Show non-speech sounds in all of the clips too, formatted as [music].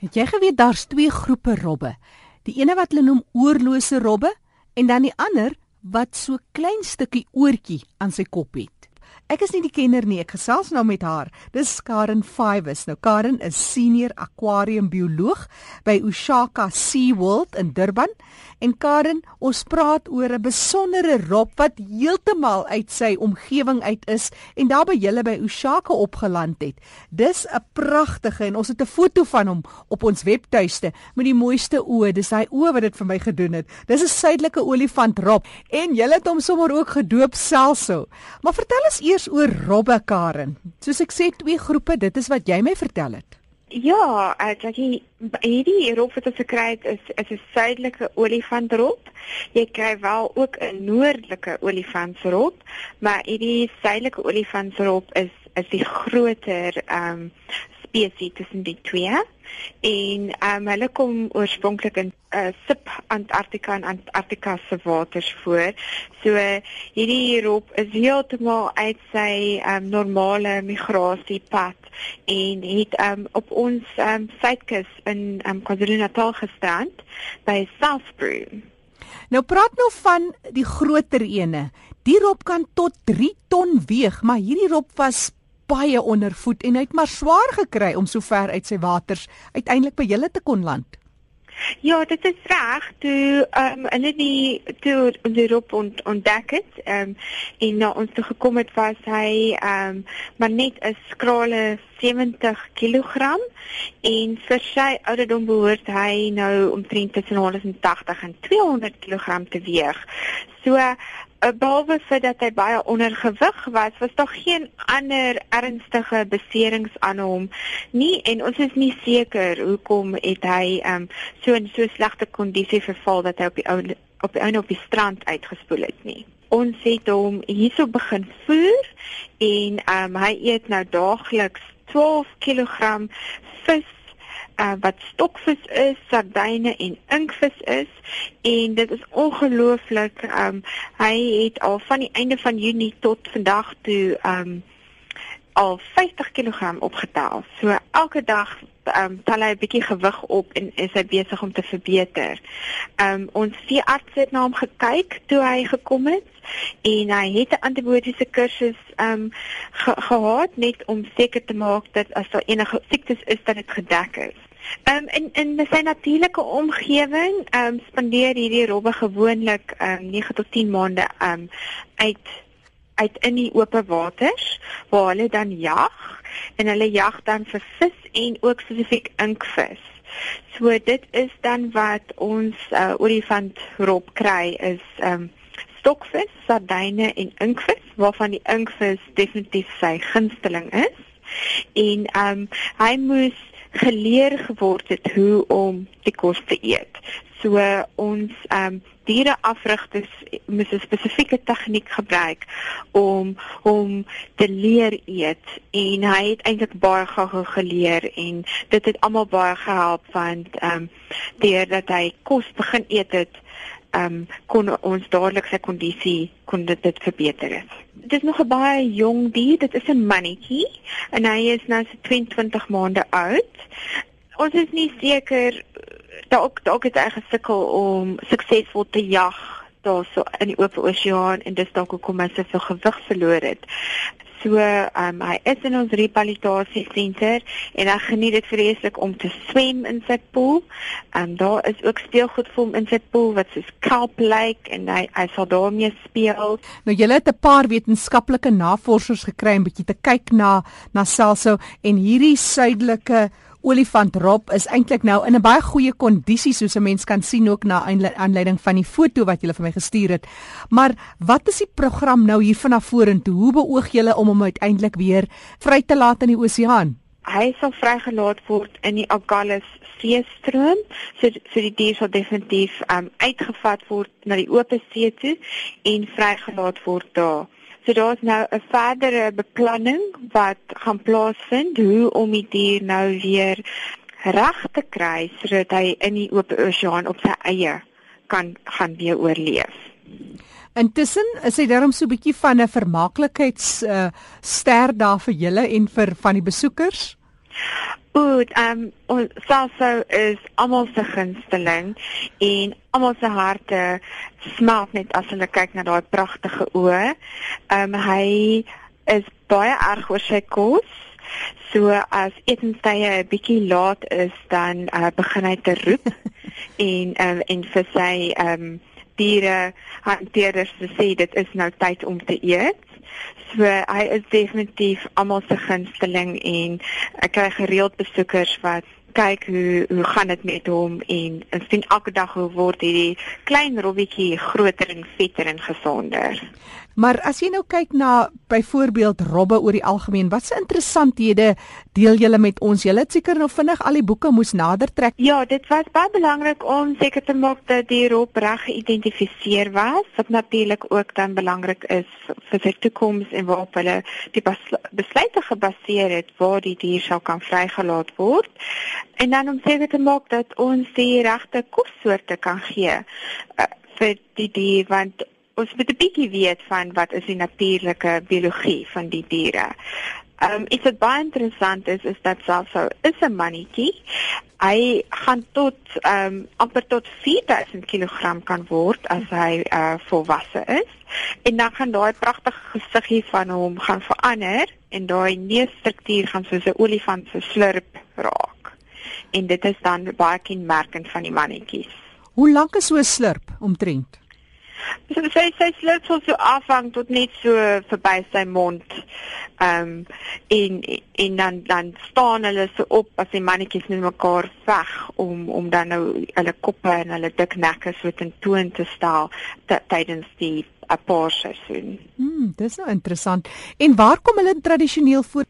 Het jy geweet daar's twee groepe robbe? Die ene wat hulle noem oorlose robbe en dan die ander wat so klein stukkie oortjie aan sy kop het. Ek is nie die kenner nie, ek gesels nou met haar. Dis Karen Fives. Nou Karen is senior aquarium bioloog by Ushaka Sea World in Durban. En Karen, ons praat oor 'n besondere rob wat heeltemal uit sy omgewing uit is en daar by julle by Ushaka opgeland het. Dis 'n pragtige en ons het 'n foto van hom op ons webtuiste met die mooiste oë. Dis hy oë wat dit vir my gedoen het. Dis 'n suidelike olifant rob en julle het hom sommer ook gedoop selfso. Maar vertel ons oor robbe Karen. Soos ek sê, twee groepe, dit is wat jy my vertel het. Ja, ek uh, sê hierdie rob wat ons gekry het is is 'n suidelike olifantrop. Jy kry wel ook 'n noordelike olifantrop, maar hierdie suidelike olifantrop is is die groter ehm um, spesies tussen die twee en um, hulle kom oorspronklik in uh, sub-Antarktika en Antarktika se waters voor. So hierdie hierop is heeltemal uit sy um, normale migrasiepad en het um, op ons um, suidkus in um, KwaZulu-Natal gestrand by Southbrook. Nou praat nou van die groter ene. Die rop kan tot 3 ton weeg, maar hierdie rop was baie ondervoed en hy het maar swaar gekry om so ver uit sy waters uiteindelik by julle te kon land. Ja, dit is reg. Toe ehm um, hulle die toe die roep ont, ontdek het, ehm um, en na ons toe gekom het was hy ehm um, maar net 'n skrale 70 kg en vir sy ouderdom behoort hy nou omtrent tussen 180 en 200 kg te weeg. So uh, behalwe vir dat hy baie ondergewig was, was daar geen ander ernstige beserings aan hom nie en ons is nie seker hoekom het hy um, so in so slegte kondisie verval dat hy op die ou op die, op die strand uitgespoel het nie. Ons het hom hierso begin voer en um, hy eet nou daagliks 12 kg vis uh, wat stokvis is, sardyne en inkvis is en dit is ongelooflik. Um hy het al van die einde van Junie tot vandag toe um al 50 kg opgetel. So elke dag um tel hy 'n bietjie gewig op en is hy besig om te verbeter. Um ons veearts het na hom gekyk toe hy gekom het en hy het 'n antibiotiese kursus um ge gehad net om seker te maak dat as daar enige siektes is dat dit gedek is. Um in in sy natuurlike omgewing um spandeer hierdie robbe gewoonlik um 9 tot 10 maande um uit uit in die oop waters waar hulle dan jag en hulle jag dan vir vis en ook spesifiek inkvis. So dit is dan wat ons uh, olifant rob kry is um stokvis, sardyne en inkvis waarvan die inkvis definitief sy gunsteling is. En um hy moes geleer geword het hoe om die kos te eet. So ons ehm um, diereafrigters moet 'n spesifieke tegniek gebruik om om te leer eet en hy het eintlik baie gou geleer en dit het almal baie gehelp want ehm um, deurdat hy kos begin eet het ehm um, kon ons dadelik sy kondisie kon dit, dit verbeter het. Dit is nog 'n baie jong dier, dit is 'n mannetjie en hy is nou so 22 maande oud. Ons is nie seker dalk dalk het hy gesukkel om suksesvol te jag daarso in die oop oseaan en dis dalk hoekom hy soveel gewig verloor het. So, um, hy is in ons rehabilitasie senter en hy geniet dit vreeslik om te swem in sy pool. En daar is ook speelgoed vir hom in sy pool wat soos kelp lyk en hy hy sal daarmee speel. Nou julle het 'n paar wetenskaplike navorsers gekry om bietjie te kyk na na Celso en hierdie suidelike olifant Rob is eintlik nou in 'n baie goeie kondisie soos 'n mens kan sien ook na aanleiding van die foto wat jy vir my gestuur het. Maar wat is die program nou hier vanaf vorentoe? Hoe beoog julle om hom uiteindelik weer vry te laat in die oseaan? Hy sal vrygelaat word in die Agulhas seestroom. So so die dier sal definitief um, uitgevat word na die oop see toe en vrygelaat word daar. So daar's nou 'n verdere beplanning wat gaan plaasvind hoe om die dier nou weer reg te kry sodat hy in die oop oseaan op sy eie kan gaan weer oorleef. Intussen is hy daarom so 'n bietjie van 'n vermaaklikheids uh, ster daar vir julle en vir van die besoekers. Oud, ehm um, ons Salso is almal se gunsteling en almal se harte smelt net as hulle kyk na daai pragtige oë. Ehm um, hy is baie erg oor sy kos. So as etenstye 'n bietjie laat is, dan uh, begin hy te roep [laughs] en um, en vir sy ehm um, diere hanteerders te sê dit is nou tyd om te eet. So hy is definitief almal se gunsteling en ek kry gereeld besoekers wat kyk hoe hoe gaan dit met hom en en sien elke dag hoe word hierdie klein robbietjie groter en vetter en gesonder. Maar as jy nou kyk na byvoorbeeld robbe oor die algemeen, watse interessanthede deel julle met ons? Julle het seker nou vinnig al die boeke moes nader trek. Ja, dit was baie belangrik om seker te maak dat die rob reg geïdentifiseer was, wat natuurlik ook dan belangrik is vir sy toekoms en waarop hulle die besluite gebaseer het waar die dier sou kan vrygelaat word. En dan om seker te maak dat ons die regte kossoorte kan gee uh, vir die dier want ons moet 'n bietjie weet van wat is die natuurlike biologie van die diere. Ehm um, iets wat baie interessant is is dat selfsou is 'n mannetjie. Hy gaan tot ehm um, amper tot 4000 kg kan word as hy uh, volwasse is. En dan gaan daai pragtige gesiggie van hom gaan verander en daai neusstruktuur gaan soos 'n olifant se slurp raak. En dit is dan baie kenmerkend van die mannetjies. Hoe lank is so 'n slurp omtrent? So sy sy slurp so so afhang tot net so verby sy mond. Ehm um, en en dan dan staan hulle so op as die mannetjies net mekaar veg om om dan nou hulle koppe en hulle dik nekke so ten toon te stel tydens die apaarseisoen. Hmm, dis nou interessant. En waar kom hulle tradisioneel voor?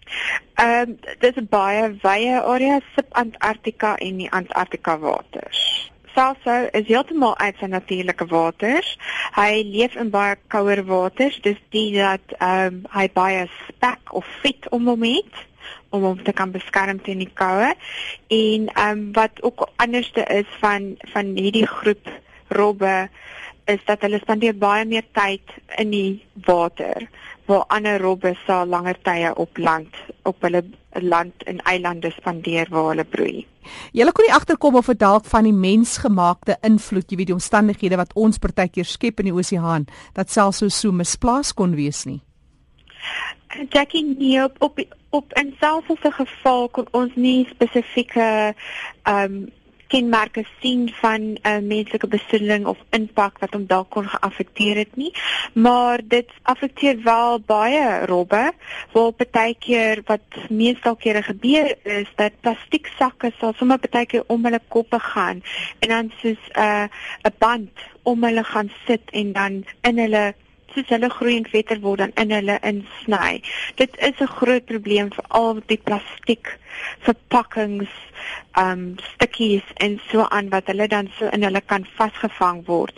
Ehm um, dis 'n baie wye area sub-Antarktika en die Antarktika waters. Salso is heeltemal uit sy natuurlike waters. Hy leef in baie kouer waters, dis die dat ehm um, hy baie spek of vet om hom het om hom te kan beskerm teen die koue. En ehm um, wat ook anderste is van van hierdie groep robbe is dat hulle spandeer baie meer tyd in die water waar ander robbe sal langer tye op land op hulle land en eilande spandeer waar hulle broei. Julle kon nie agterkom of dit dalk van die mensgemaakte invloed, jy weet die omstandighede wat ons partykeer skep in die oseaan, dat selfs so so misplaas kon wees nie. Jackie nie op op, op in selfs 'n geval kon ons nie spesifieke ehm um, kenmerke sien van 'n uh, menslike besoedeling of impak wat hom dalk kon geaffekteer het nie maar dit affekteer wel baie robbe waar partykeer wat meestal kere gebeur is dat plastiek sakke sal sommer partykeer om hulle koppe gaan en dan soos 'n uh, 'n band om hulle gaan sit en dan in hulle soos hulle groei en vetter word dan in hulle insny. Dit is 'n groot probleem vir al die plastiek verpakkings, um stukkies en so aan wat hulle dan so in hulle kan vasgevang word.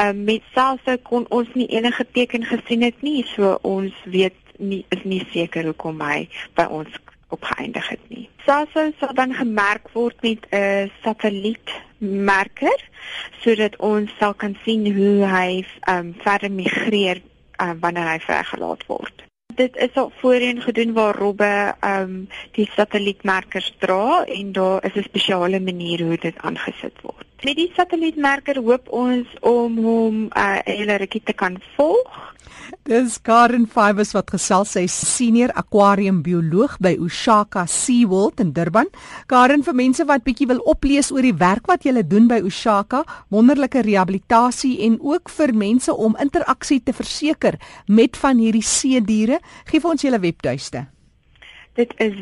Um met selfs kon ons nie enige teken gesien het nie, so ons weet nie is nie seker hoekom hy by ons opgeëindig het nie. SASO sal dan gemerk word met 'n satellietmerker sodat ons sal kan sien hoe hy um, verder migreer um, wanneer hy vrygelaat word. Dit is al voorheen gedoen waar robbe um, die satellietmerkers dra en daar is 'n spesiale manier hoe dit aangesit word. Met die satellietmerker hoop ons om hom 'n uh, hele rukkie te kan volg Dis Karen Fibers wat gesels sy senior aquarium bioloog by Ushaka SeaWorld in Durban. Karen vir mense wat bietjie wil oplees oor die werk wat jy doen by Ushaka, wonderlike rehabilitasie en ook vir mense om interaksie te verseker met van hierdie see diere, gee vir ons julle webtuiste. Dit is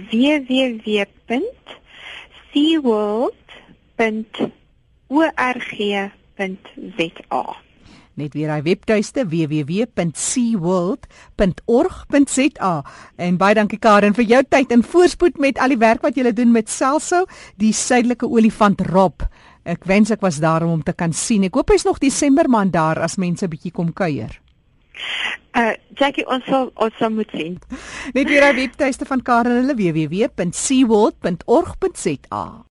www.seaworld.org.za Net weer hy webtuiste www.seaworld.org.za en baie dankie Karen vir jou tyd en voorspoed met al die werk wat jy doen met Celso, die suidelike olifant Rob. Ek wens ek was daar om hom te kan sien. Ek hoop hy's nog Desember maand daar as mense bietjie kom kuier. Uh Jackie ons sal ons sal moet sien. Net weer hy webtuiste van Karen hulle www.seaworld.org.za